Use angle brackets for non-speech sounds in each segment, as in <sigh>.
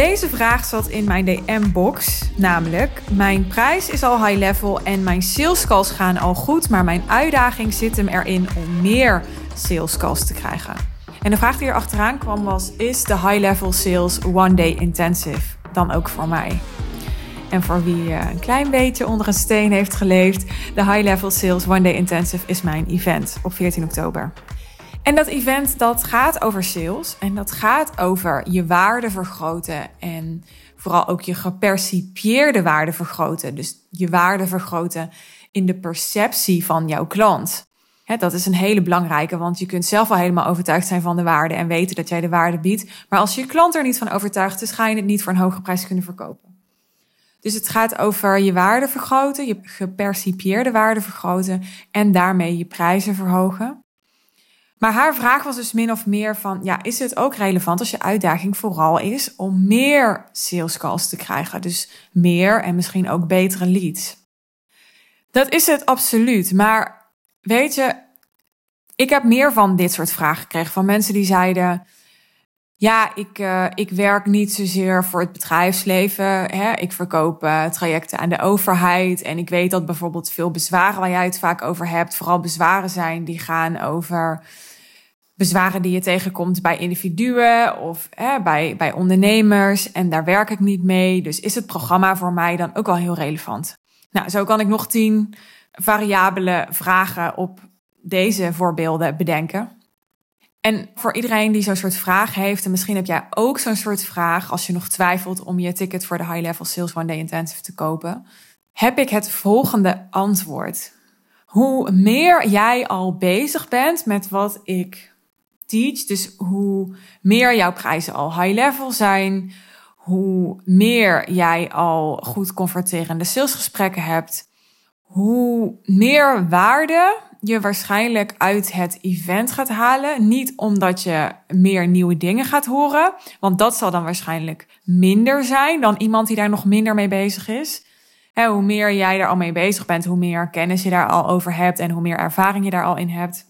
Deze vraag zat in mijn DM-box, namelijk: Mijn prijs is al high level en mijn sales calls gaan al goed, maar mijn uitdaging zit hem erin om meer sales calls te krijgen. En de vraag die er achteraan kwam was: Is de high level sales one day intensive dan ook voor mij? En voor wie eh, een klein beetje onder een steen heeft geleefd, de High Level Sales One Day Intensive is mijn event op 14 oktober. En dat event dat gaat over sales en dat gaat over je waarde vergroten en vooral ook je gepercipieerde waarde vergroten. Dus je waarde vergroten in de perceptie van jouw klant. dat is een hele belangrijke, want je kunt zelf al helemaal overtuigd zijn van de waarde en weten dat jij de waarde biedt. Maar als je klant er niet van overtuigd is, ga je het niet voor een hoge prijs kunnen verkopen. Dus het gaat over je waarde vergroten, je gepercipieerde waarde vergroten en daarmee je prijzen verhogen. Maar haar vraag was dus min of meer van, ja, is het ook relevant als je uitdaging vooral is om meer sales calls te krijgen? Dus meer en misschien ook betere leads. Dat is het absoluut. Maar weet je, ik heb meer van dit soort vragen gekregen van mensen die zeiden, ja, ik, uh, ik werk niet zozeer voor het bedrijfsleven. Hè. Ik verkoop uh, trajecten aan de overheid. En ik weet dat bijvoorbeeld veel bezwaren waar jij het vaak over hebt, vooral bezwaren zijn die gaan over bezwaren die je tegenkomt bij individuen of hè, bij, bij ondernemers. En daar werk ik niet mee. Dus is het programma voor mij dan ook al heel relevant? Nou, zo kan ik nog tien variabele vragen op deze voorbeelden bedenken. En voor iedereen die zo'n soort vraag heeft, en misschien heb jij ook zo'n soort vraag als je nog twijfelt om je ticket voor de High Level Sales One Day Intensive te kopen, heb ik het volgende antwoord. Hoe meer jij al bezig bent met wat ik teach, dus hoe meer jouw prijzen al high level zijn, hoe meer jij al goed converterende salesgesprekken hebt, hoe meer waarde je waarschijnlijk uit het event gaat halen. Niet omdat je meer nieuwe dingen gaat horen, want dat zal dan waarschijnlijk minder zijn dan iemand die daar nog minder mee bezig is. hoe meer jij daar al mee bezig bent, hoe meer kennis je daar al over hebt en hoe meer ervaring je daar al in hebt.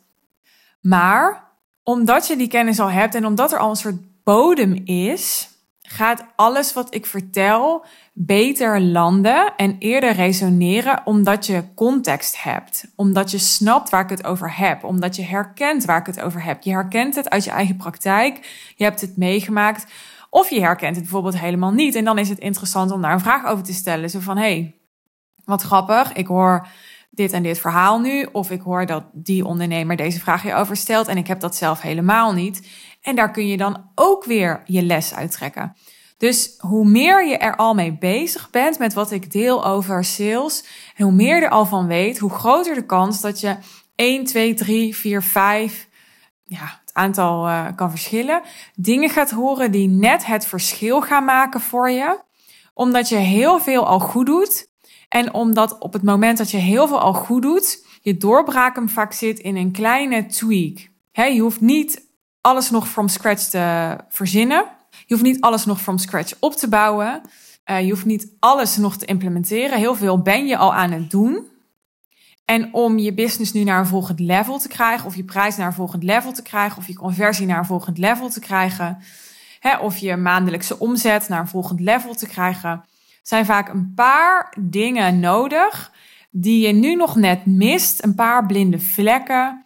Maar omdat je die kennis al hebt en omdat er al een soort bodem is, gaat alles wat ik vertel beter landen en eerder resoneren omdat je context hebt. Omdat je snapt waar ik het over heb. Omdat je herkent waar ik het over heb. Je herkent het uit je eigen praktijk. Je hebt het meegemaakt. Of je herkent het bijvoorbeeld helemaal niet. En dan is het interessant om daar een vraag over te stellen. Zo van, hé, hey, wat grappig. Ik hoor dit en dit verhaal nu. Of ik hoor dat die ondernemer deze vraag hierover stelt. En ik heb dat zelf helemaal niet. En daar kun je dan ook weer je les uittrekken. Dus hoe meer je er al mee bezig bent met wat ik deel over sales, en hoe meer je er al van weet, hoe groter de kans dat je 1, 2, 3, 4, 5, ja, het aantal uh, kan verschillen, dingen gaat horen die net het verschil gaan maken voor je, omdat je heel veel al goed doet. En omdat op het moment dat je heel veel al goed doet, je doorbraak hem vaak zit in een kleine tweak. Je hoeft niet alles nog from scratch te verzinnen. Je hoeft niet alles nog from scratch op te bouwen. Uh, je hoeft niet alles nog te implementeren. Heel veel ben je al aan het doen. En om je business nu naar een volgend level te krijgen, of je prijs naar een volgend level te krijgen, of je conversie naar een volgend level te krijgen, hè, of je maandelijkse omzet naar een volgend level te krijgen, zijn vaak een paar dingen nodig die je nu nog net mist. Een paar blinde vlekken,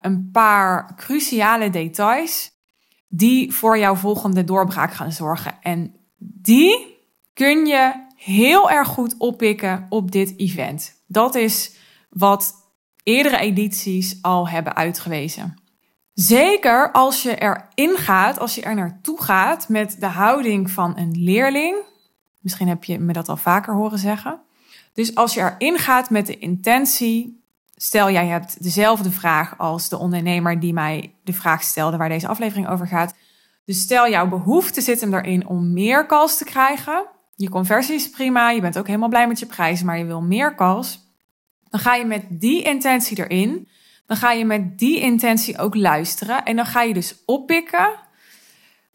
een paar cruciale details die voor jouw volgende doorbraak gaan zorgen. En die kun je heel erg goed oppikken op dit event. Dat is wat eerdere edities al hebben uitgewezen. Zeker als je erin gaat, als je er naartoe gaat met de houding van een leerling. Misschien heb je me dat al vaker horen zeggen. Dus als je erin gaat met de intentie Stel, jij hebt dezelfde vraag als de ondernemer die mij de vraag stelde waar deze aflevering over gaat. Dus stel, jouw behoefte zit hem erin om meer calls te krijgen. Je conversie is prima, je bent ook helemaal blij met je prijs, maar je wil meer calls. Dan ga je met die intentie erin. Dan ga je met die intentie ook luisteren. En dan ga je dus oppikken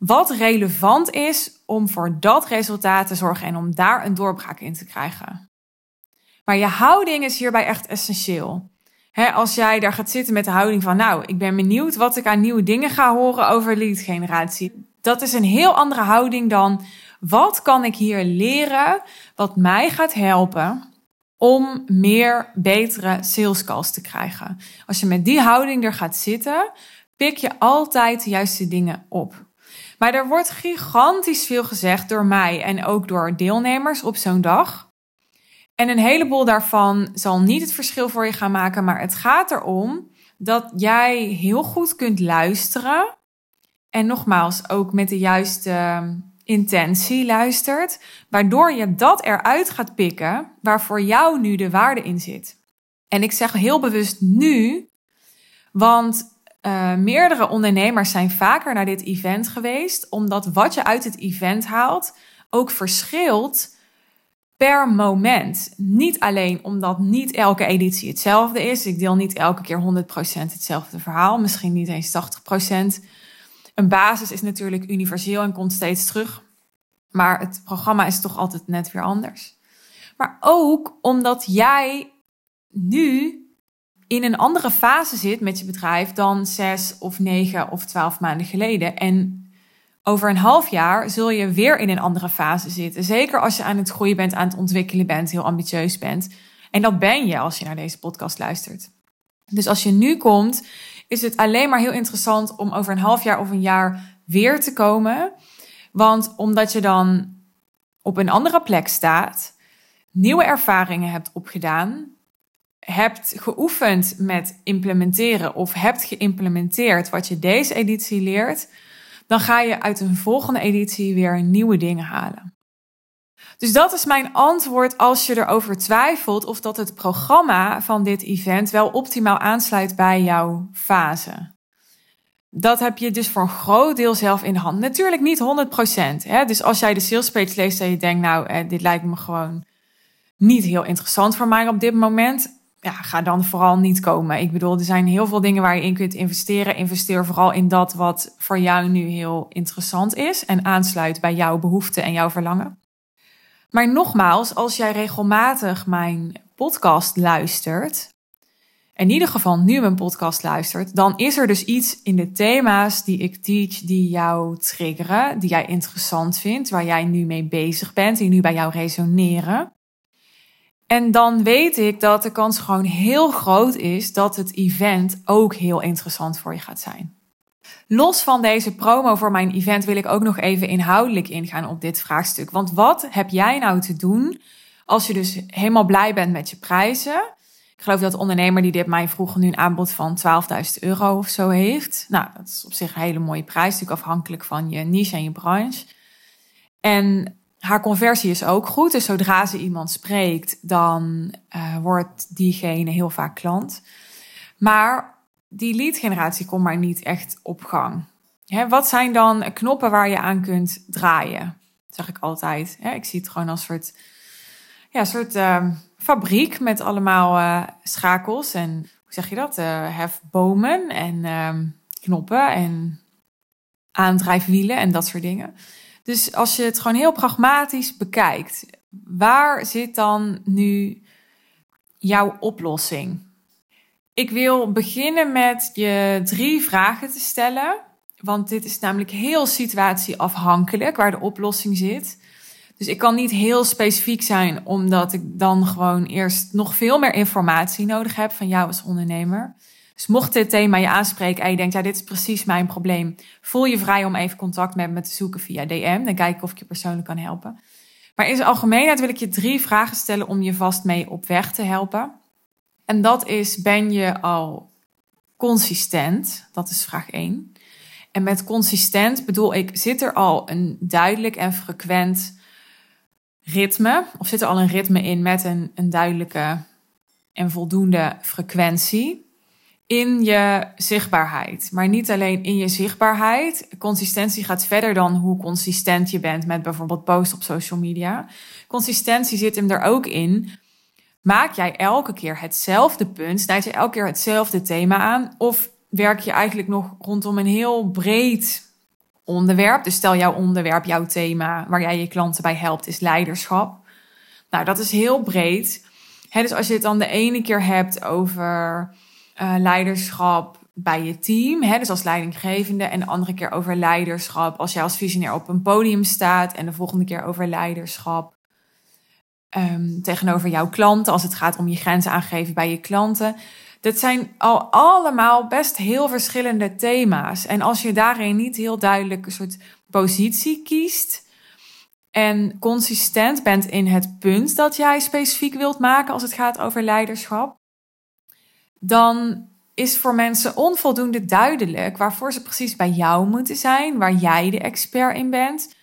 wat relevant is om voor dat resultaat te zorgen en om daar een doorbraak in te krijgen. Maar je houding is hierbij echt essentieel als jij daar gaat zitten met de houding van, nou, ik ben benieuwd wat ik aan nieuwe dingen ga horen over lead generatie. Dat is een heel andere houding dan wat kan ik hier leren wat mij gaat helpen om meer betere sales calls te krijgen. Als je met die houding er gaat zitten, pik je altijd de juiste dingen op. Maar er wordt gigantisch veel gezegd door mij en ook door deelnemers op zo'n dag. En een heleboel daarvan zal niet het verschil voor je gaan maken, maar het gaat erom dat jij heel goed kunt luisteren. En nogmaals, ook met de juiste intentie luistert, waardoor je dat eruit gaat pikken waar voor jou nu de waarde in zit. En ik zeg heel bewust nu, want uh, meerdere ondernemers zijn vaker naar dit event geweest, omdat wat je uit het event haalt ook verschilt per moment. Niet alleen omdat niet elke editie hetzelfde is. Ik deel niet elke keer 100% hetzelfde verhaal, misschien niet eens 80%. Een basis is natuurlijk universeel en komt steeds terug. Maar het programma is toch altijd net weer anders. Maar ook omdat jij nu in een andere fase zit met je bedrijf dan zes of negen of twaalf maanden geleden. En over een half jaar zul je weer in een andere fase zitten. Zeker als je aan het groeien bent, aan het ontwikkelen bent, heel ambitieus bent. En dat ben je als je naar deze podcast luistert. Dus als je nu komt, is het alleen maar heel interessant om over een half jaar of een jaar weer te komen. Want omdat je dan op een andere plek staat, nieuwe ervaringen hebt opgedaan, hebt geoefend met implementeren of hebt geïmplementeerd wat je deze editie leert, dan ga je uit een volgende editie weer nieuwe dingen halen. Dus dat is mijn antwoord als je erover twijfelt of dat het programma van dit event wel optimaal aansluit bij jouw fase. Dat heb je dus voor een groot deel zelf in de hand. Natuurlijk niet 100%. Hè? Dus als jij de sales page leest en je denkt, nou, eh, dit lijkt me gewoon niet heel interessant voor mij op dit moment ja, ga dan vooral niet komen. Ik bedoel, er zijn heel veel dingen waar je in kunt investeren. Investeer vooral in dat wat voor jou nu heel interessant is en aansluit bij jouw behoeften en jouw verlangen. Maar nogmaals, als jij regelmatig mijn podcast luistert, in ieder geval nu mijn podcast luistert, dan is er dus iets in de thema's die ik teach die jou triggeren, die jij interessant vindt, waar jij nu mee bezig bent, die nu bij jou resoneren. En dan weet ik dat de kans gewoon heel groot is dat het event ook heel interessant voor je gaat zijn. Los van deze promo voor mijn event wil ik ook nog even inhoudelijk ingaan op dit vraagstuk. Want wat heb jij nou te doen als je dus helemaal blij bent met je prijzen? Ik geloof dat de ondernemer die dit mij vroeg nu een aanbod van 12.000 euro of zo heeft. Nou, dat is op zich een hele mooie prijs, natuurlijk afhankelijk van je niche en je branche. En haar conversie is ook goed. Dus zodra ze iemand spreekt, dan uh, wordt diegene heel vaak klant. Maar die lead generatie komt maar niet echt op gang. Hè, wat zijn dan knoppen waar je aan kunt draaien? Zeg ik altijd. Hè? Ik zie het gewoon als soort, ja, soort uh, fabriek met allemaal uh, schakels en hoe zeg je dat? Uh, hefbomen en ehm, knoppen en aandrijfwielen en dat soort dingen. Dus als je het gewoon heel pragmatisch bekijkt, waar zit dan nu jouw oplossing? Ik wil beginnen met je drie vragen te stellen. Want dit is namelijk heel situatieafhankelijk waar de oplossing zit. Dus ik kan niet heel specifiek zijn, omdat ik dan gewoon eerst nog veel meer informatie nodig heb van jou als ondernemer. Dus mocht dit thema je aanspreken en je denkt, ja, dit is precies mijn probleem, voel je vrij om even contact met me te zoeken via DM. Dan kijk ik of ik je persoonlijk kan helpen. Maar in zijn algemeenheid wil ik je drie vragen stellen om je vast mee op weg te helpen. En dat is, ben je al consistent? Dat is vraag 1. En met consistent bedoel ik, zit er al een duidelijk en frequent ritme? Of zit er al een ritme in met een, een duidelijke en voldoende frequentie? In je zichtbaarheid. Maar niet alleen in je zichtbaarheid. Consistentie gaat verder dan hoe consistent je bent met bijvoorbeeld posts op social media. Consistentie zit hem er ook in. Maak jij elke keer hetzelfde punt? Snijd je elke keer hetzelfde thema aan? Of werk je eigenlijk nog rondom een heel breed onderwerp? Dus stel jouw onderwerp, jouw thema waar jij je klanten bij helpt, is leiderschap. Nou, dat is heel breed. dus als je het dan de ene keer hebt over uh, leiderschap bij je team, hè, dus als leidinggevende, en de andere keer over leiderschap. Als jij als visionair op een podium staat en de volgende keer over leiderschap. Ehm, tegenover jouw klanten, als het gaat om je grenzen aangeven bij je klanten. Dat zijn al allemaal best heel verschillende thema's. En als je daarin niet heel duidelijk een soort positie kiest en consistent bent in het punt dat jij specifiek wilt maken als het gaat over leiderschap, dan is voor mensen onvoldoende duidelijk waarvoor ze precies bij jou moeten zijn, waar jij de expert in bent,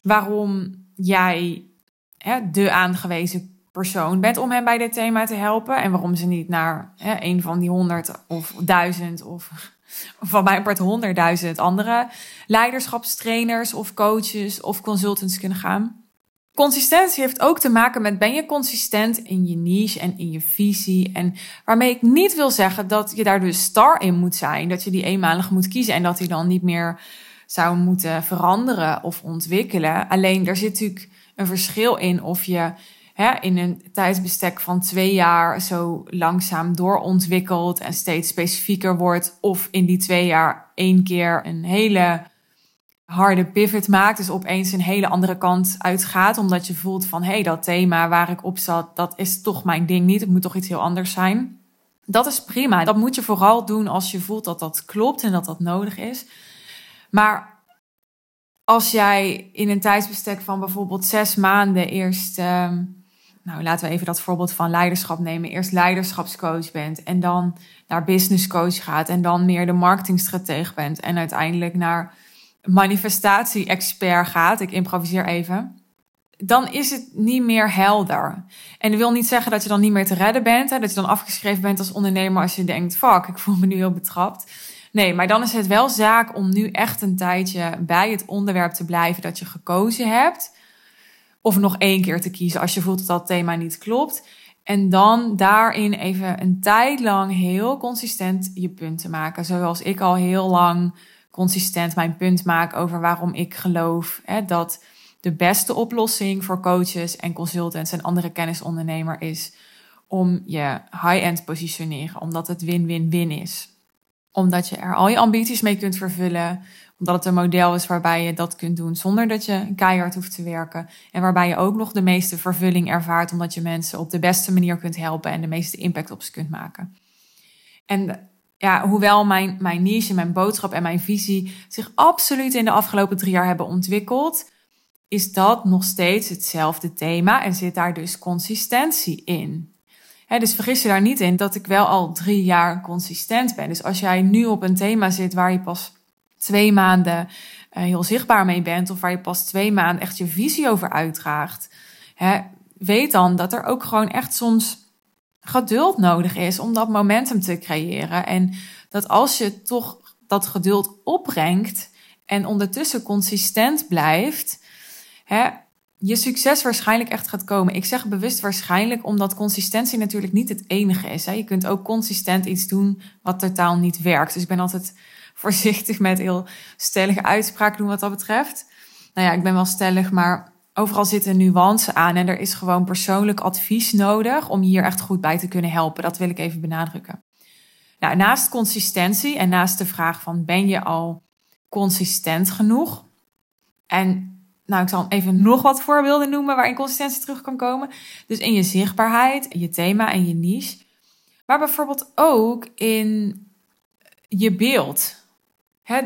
waarom jij hè, de aangewezen persoon bent om hen bij dit thema te helpen en waarom ze niet naar hè, een van die honderd of duizend of <laughs> van mijn part honderdduizend andere leiderschapstrainers of coaches of consultants kunnen gaan. Consistentie heeft ook te maken met ben je consistent in je niche en in je visie. En waarmee ik niet wil zeggen dat je daar dus star in moet zijn. Dat je die eenmalig moet kiezen en dat die dan niet meer zou moeten veranderen of ontwikkelen. Alleen er zit natuurlijk een verschil in of je hè, in een tijdsbestek van twee jaar zo langzaam doorontwikkelt en steeds specifieker wordt. Of in die twee jaar één keer een hele harde pivot maakt. Dus opeens een hele andere kant uitgaat. Omdat je voelt van hé, hey, dat thema waar ik op zat, dat is toch mijn ding niet. Het moet toch iets heel anders zijn. Dat is prima. Dat moet je vooral doen als je voelt dat dat klopt en dat dat nodig is. Maar als jij in een tijdsbestek van bijvoorbeeld zes maanden eerst, ehm, nou laten we even dat voorbeeld van leiderschap nemen, eerst leiderschapscoach bent en dan naar businesscoach gaat en dan meer de marketingstratege bent en uiteindelijk naar manifestatie-expert gaat, ik improviseer even, dan is het niet meer helder. En dat wil niet zeggen dat je dan niet meer te redden bent, hè, dat je dan afgeschreven bent als ondernemer als je denkt, fuck, ik voel me nu heel betrapt. Nee, maar dan is het wel zaak om nu echt een tijdje bij het onderwerp te blijven dat je gekozen hebt. Of nog één keer te kiezen als je voelt dat dat thema niet klopt. En dan daarin even een tijd lang heel consistent je punt te maken. Zoals ik al heel lang consistent mijn punt maak over waarom ik geloof hè, dat de beste oplossing voor coaches en consultants en andere kennisondernemer is om je high-end positioneren, omdat het win-win-win is. Omdat je er al je ambities mee kunt vervullen, omdat het een model is waarbij je dat kunt doen zonder dat je keihard hoeft te werken en waarbij je ook nog de meeste vervulling ervaart omdat je mensen op de beste manier kunt helpen en de meeste impact op ze kunt maken. En ja, hoewel mijn, mijn niche, mijn boodschap en mijn visie zich absoluut in de afgelopen drie jaar hebben ontwikkeld, is dat nog steeds hetzelfde thema en zit daar dus consistentie in. dus vergis je daar niet in dat ik wel al drie jaar consistent ben. Dus als jij nu op een thema zit waar je pas twee maanden uh, heel zichtbaar mee bent, of waar je pas twee maanden echt je visie over uitdraagt, weet dan dat er ook gewoon echt soms geduld nodig is om dat momentum te creëren. En dat als je toch dat geduld opbrengt en ondertussen consistent blijft, hè, je succes waarschijnlijk echt gaat komen. Ik zeg bewust waarschijnlijk, omdat consistentie natuurlijk niet het enige is. Hè. Je kunt ook consistent iets doen wat totaal niet werkt. Dus ik ben altijd <laughs> voorzichtig met heel stellige uitspraken doen wat dat betreft. Nou ja, ik ben wel stellig, maar overal zit een nuance aan en er is gewoon persoonlijk advies nodig om je hier echt goed bij te kunnen helpen. Dat wil ik even benadrukken. Nou, naast consistentie en naast de vraag van ben je al consistent genoeg? En nou, ik zal even nog wat voorbeelden noemen waarin consistentie terug kan komen. Dus in je zichtbaarheid, je thema en je niche. Maar bijvoorbeeld ook in je beeld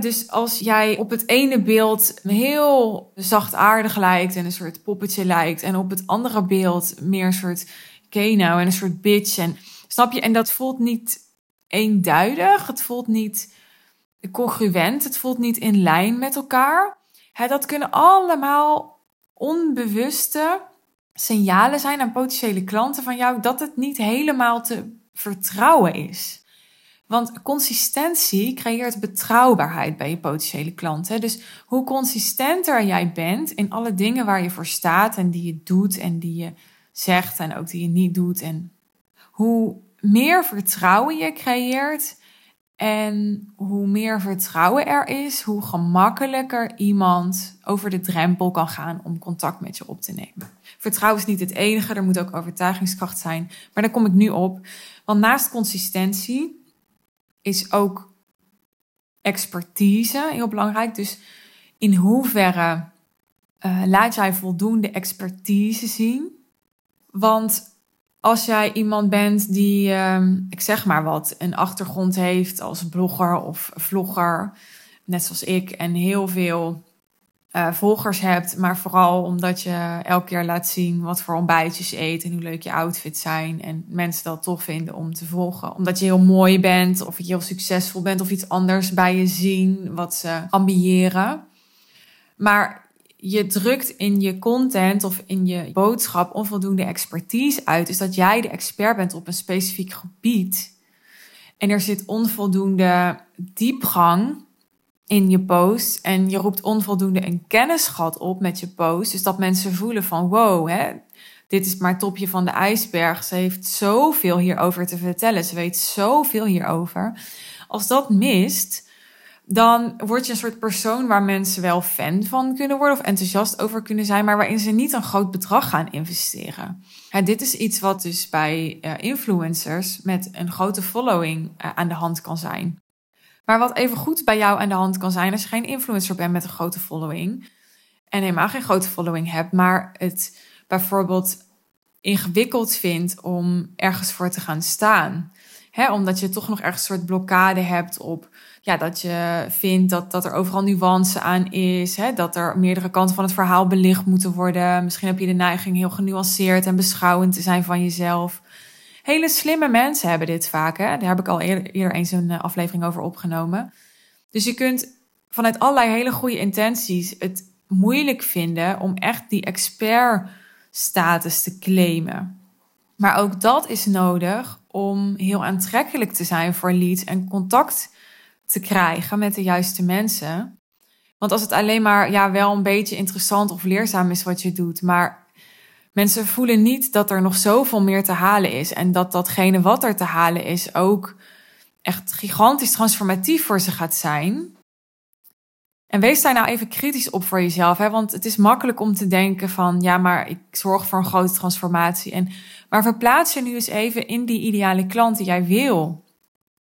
dus als jij op het ene beeld heel zachtaardig lijkt en een soort poppetje lijkt, en op het andere beeld meer een soort keno en een soort bitch. En snap je? En dat voelt niet eenduidig, het voelt niet congruent, het voelt niet in lijn met elkaar. dat kunnen allemaal onbewuste signalen zijn aan potentiële klanten van jou dat het niet helemaal te vertrouwen is. Want consistentie creëert betrouwbaarheid bij je potentiële klanten. Dus hoe consistenter jij bent in alle dingen waar je voor staat en die je doet en die je zegt en ook die je niet doet. En hoe meer vertrouwen je creëert en hoe meer vertrouwen er is, hoe gemakkelijker iemand over de drempel kan gaan om contact met je op te nemen. Vertrouwen is niet het enige, er moet ook overtuigingskracht zijn. Maar daar kom ik nu op. Want naast consistentie is ook expertise, heel belangrijk. Dus in hoeverre uh, laat jij voldoende expertise zien? Want als jij iemand bent die, uh, ik zeg maar wat, een achtergrond heeft als blogger of vlogger, net zoals ik, en heel veel uh, volgers hebt, maar vooral omdat je elke keer laat zien wat voor ontbijtjes je eet en hoe leuk je outfits zijn. En mensen dat tof vinden om te volgen. Omdat je heel mooi bent, of je heel succesvol bent, of iets anders bij je zien wat ze ambiëren. Maar je drukt in je content of in je boodschap onvoldoende expertise uit. Dus dat jij de expert bent op een specifiek gebied. En er zit onvoldoende diepgang in je post. En je roept onvoldoende een kennisgat op met je post. Dus dat mensen voelen van wow, hè, dit is maar topje van de ijsberg. Ze heeft zoveel hierover te vertellen. Ze weet zoveel hierover. Als dat mist, dan word je een soort persoon waar mensen wel fan van kunnen worden of enthousiast over kunnen zijn, maar waarin ze niet een groot bedrag gaan investeren. dit is iets wat dus bij uh, influencers met een grote following uh, aan de hand kan zijn. Maar wat even goed bij jou aan de hand kan zijn als je geen influencer bent met een grote following en helemaal geen grote following hebt, maar het bijvoorbeeld ingewikkeld vindt om ergens voor te gaan staan. Hè, omdat je toch nog ergens een soort blokkade hebt op ja, dat je vindt dat, dat er overal nuance aan is. Hè, dat er meerdere kanten van het verhaal belicht moeten worden. Misschien heb je de neiging heel genuanceerd en beschouwend te zijn van jezelf. Hele slimme mensen hebben dit vaak. Hè? Daar heb ik al eerder, eens een eh, aflevering over opgenomen. Dus je kunt vanuit allerlei hele goede intenties het moeilijk vinden om echt die expert-status te claimen. Maar ook dat is nodig om heel aantrekkelijk te zijn voor leads en contact te krijgen met de juiste mensen. Want als het alleen maar ja, wel een beetje interessant of leerzaam is wat je doet, maar mensen voelen niet dat er nog zoveel meer te halen is en dat datgene wat er te halen is ook echt gigantisch transformatief voor ze gaat zijn. En wees daar nou even kritisch op voor jezelf, hè? want het is makkelijk om te denken van ja, maar ik zorg voor een grote transformatie. En, maar verplaats je nu eens even in die ideale klant die jij wil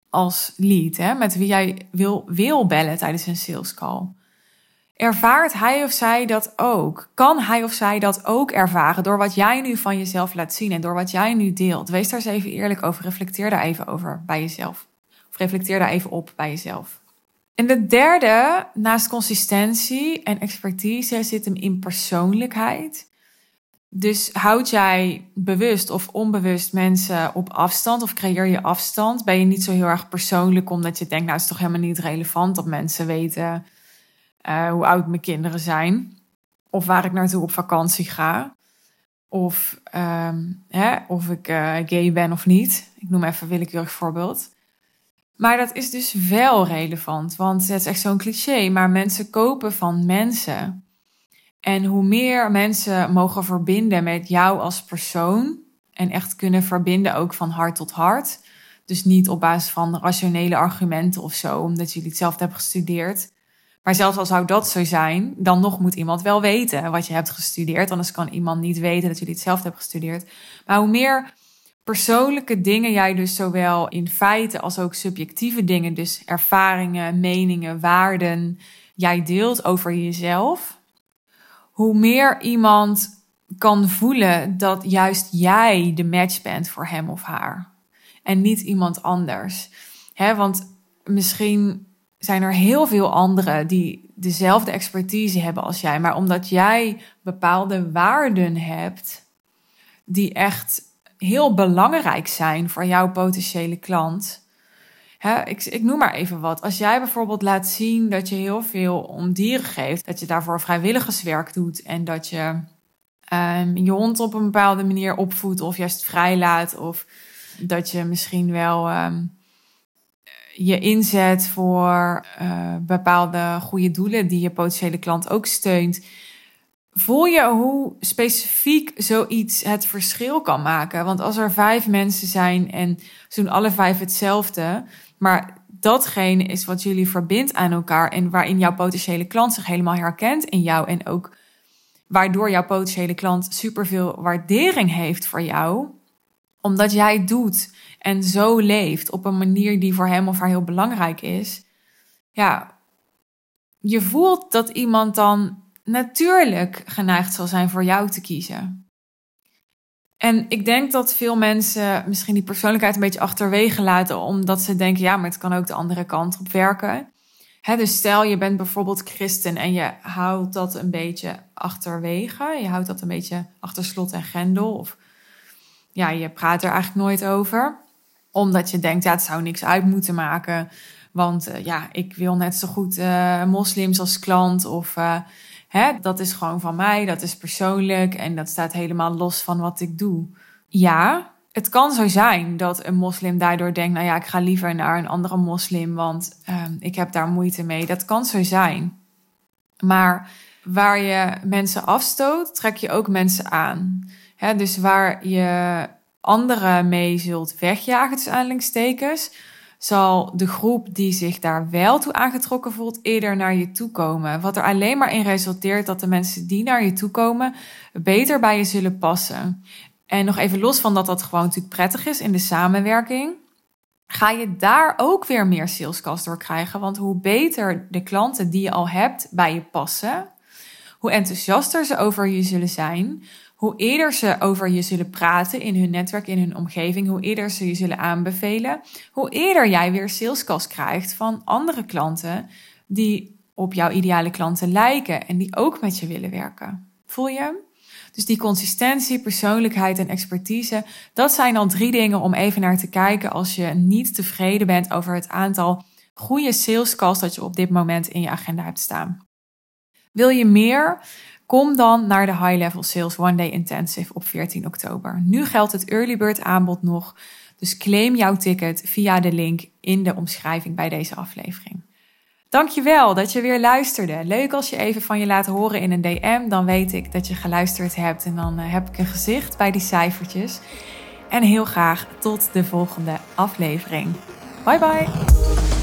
als lead, hè, met wie jij wil, wil bellen tijdens een sales call. Ervaart hij of zij dat ook? Kan hij of zij dat ook ervaren door wat jij nu van jezelf laat zien en door wat jij nu deelt? Wees daar eens even eerlijk over. Reflecteer daar even over bij jezelf. Of reflecteer daar even op bij jezelf. En de derde, naast consistentie en expertise, zit hem in persoonlijkheid. Dus houd jij bewust of onbewust mensen op afstand of creëer je afstand? Ben je niet zo heel erg persoonlijk omdat je denkt, nou het is toch helemaal niet relevant dat mensen weten uh, hoe oud mijn kinderen zijn of waar ik naartoe op vakantie ga of, um, hè, of ik uh, gay ben of niet. Ik noem even een willekeurig voorbeeld. Maar dat is dus wel relevant, want het is echt zo'n cliché, maar mensen kopen van mensen. En hoe meer mensen mogen verbinden met jou als persoon en echt kunnen verbinden ook van hart tot hart. Dus niet op basis van rationele argumenten of zo, omdat jullie het zelf hebben gestudeerd. Maar zelfs al zou dat zo zijn, dan nog moet iemand wel weten wat je hebt gestudeerd. Anders kan iemand niet weten dat jullie het zelf hebben gestudeerd. Maar hoe meer persoonlijke dingen jij dus zowel in feiten als ook subjectieve dingen, dus ervaringen, meningen, waarden, jij deelt over jezelf, hoe meer iemand kan voelen dat juist jij de match bent voor hem of haar. En niet iemand anders. Want misschien zijn er heel veel anderen die dezelfde expertise hebben als jij. Maar omdat jij bepaalde waarden hebt die echt heel belangrijk zijn voor jouw potentiële klant ik, ik noem maar even wat. Als jij bijvoorbeeld laat zien dat je heel veel om dieren geeft, dat je daarvoor vrijwilligerswerk doet en dat je um, je hond op een bepaalde manier opvoedt of juist vrijlaat, of dat je misschien wel um, je inzet voor uh, bepaalde goede doelen die je potentiële klant ook steunt. Voel je hoe specifiek zoiets het verschil kan maken? Want als er vijf mensen zijn en ze doen alle vijf hetzelfde, maar datgene is wat jullie verbindt aan elkaar en waarin jouw potentiële klant zich helemaal herkent in jou en ook waardoor jouw potentiële klant superveel waardering heeft voor jou, omdat jij doet en zo leeft op een manier die voor hem of haar heel belangrijk is, ja, je voelt dat iemand dan natuurlijk geneigd zal zijn voor jou te kiezen. En ik denk dat veel mensen misschien die persoonlijkheid een beetje achterwege laten, omdat ze denken, ja, maar het kan ook de andere kant op werken. dus stel je bent bijvoorbeeld christen en je houdt dat een beetje achterwege. Je houdt dat een beetje achter slot en grendel. Of ja, je praat er eigenlijk nooit over. Omdat je denkt, ja, het zou niks uit moeten maken. Want uh, ja, ik wil net zo goed uh, moslims als klant. Of uh, hè, dat is gewoon van mij, dat is persoonlijk. En dat staat helemaal los van wat ik doe. Ja, het kan zo zijn dat een moslim daardoor denkt: nou ja, ik ga liever naar een andere moslim, want ehm, ik heb daar moeite mee. Dat kan zo zijn. Maar waar je mensen afstoot, trek je ook mensen aan. Dus waar je anderen mee zult wegjagen, tussen aanhalingstekens, zal de groep die zich daar wel toe aangetrokken voelt eerder naar je toe komen. Wat er alleen maar in resulteert dat de mensen die naar je toe komen beter bij je zullen passen. En nog even los van dat dat gewoon natuurlijk prettig is in de samenwerking, ga je daar ook weer meer salescast door krijgen. Want hoe beter de klanten die je al hebt bij je passen, hoe enthousiaster ze over je zullen zijn, hoe eerder ze over je zullen praten in hun netwerk, in hun omgeving, hoe eerder ze je zullen aanbevelen, hoe eerder jij weer salescast krijgt van andere klanten die op jouw ideale klanten lijken en die ook met je willen werken. Voel je? Dus die consistentie, persoonlijkheid en expertise, dat zijn dan drie dingen om even naar te kijken als je niet tevreden bent over het aantal goede salescalls dat je op dit moment in je agenda hebt staan. Wil je meer? Kom dan naar de High Level Sales One Day Intensive op 14 oktober. Nu geldt het early bird aanbod nog, dus claim jouw ticket via de link in de omschrijving bij deze aflevering. Dankjewel dat je weer luisterde. Leuk als je even van je laat horen in een DM, dan weet ik dat je geluisterd hebt en dan eh, heb ik een gezicht bij die cijfertjes. En heel graag tot de volgende aflevering. Bye bye!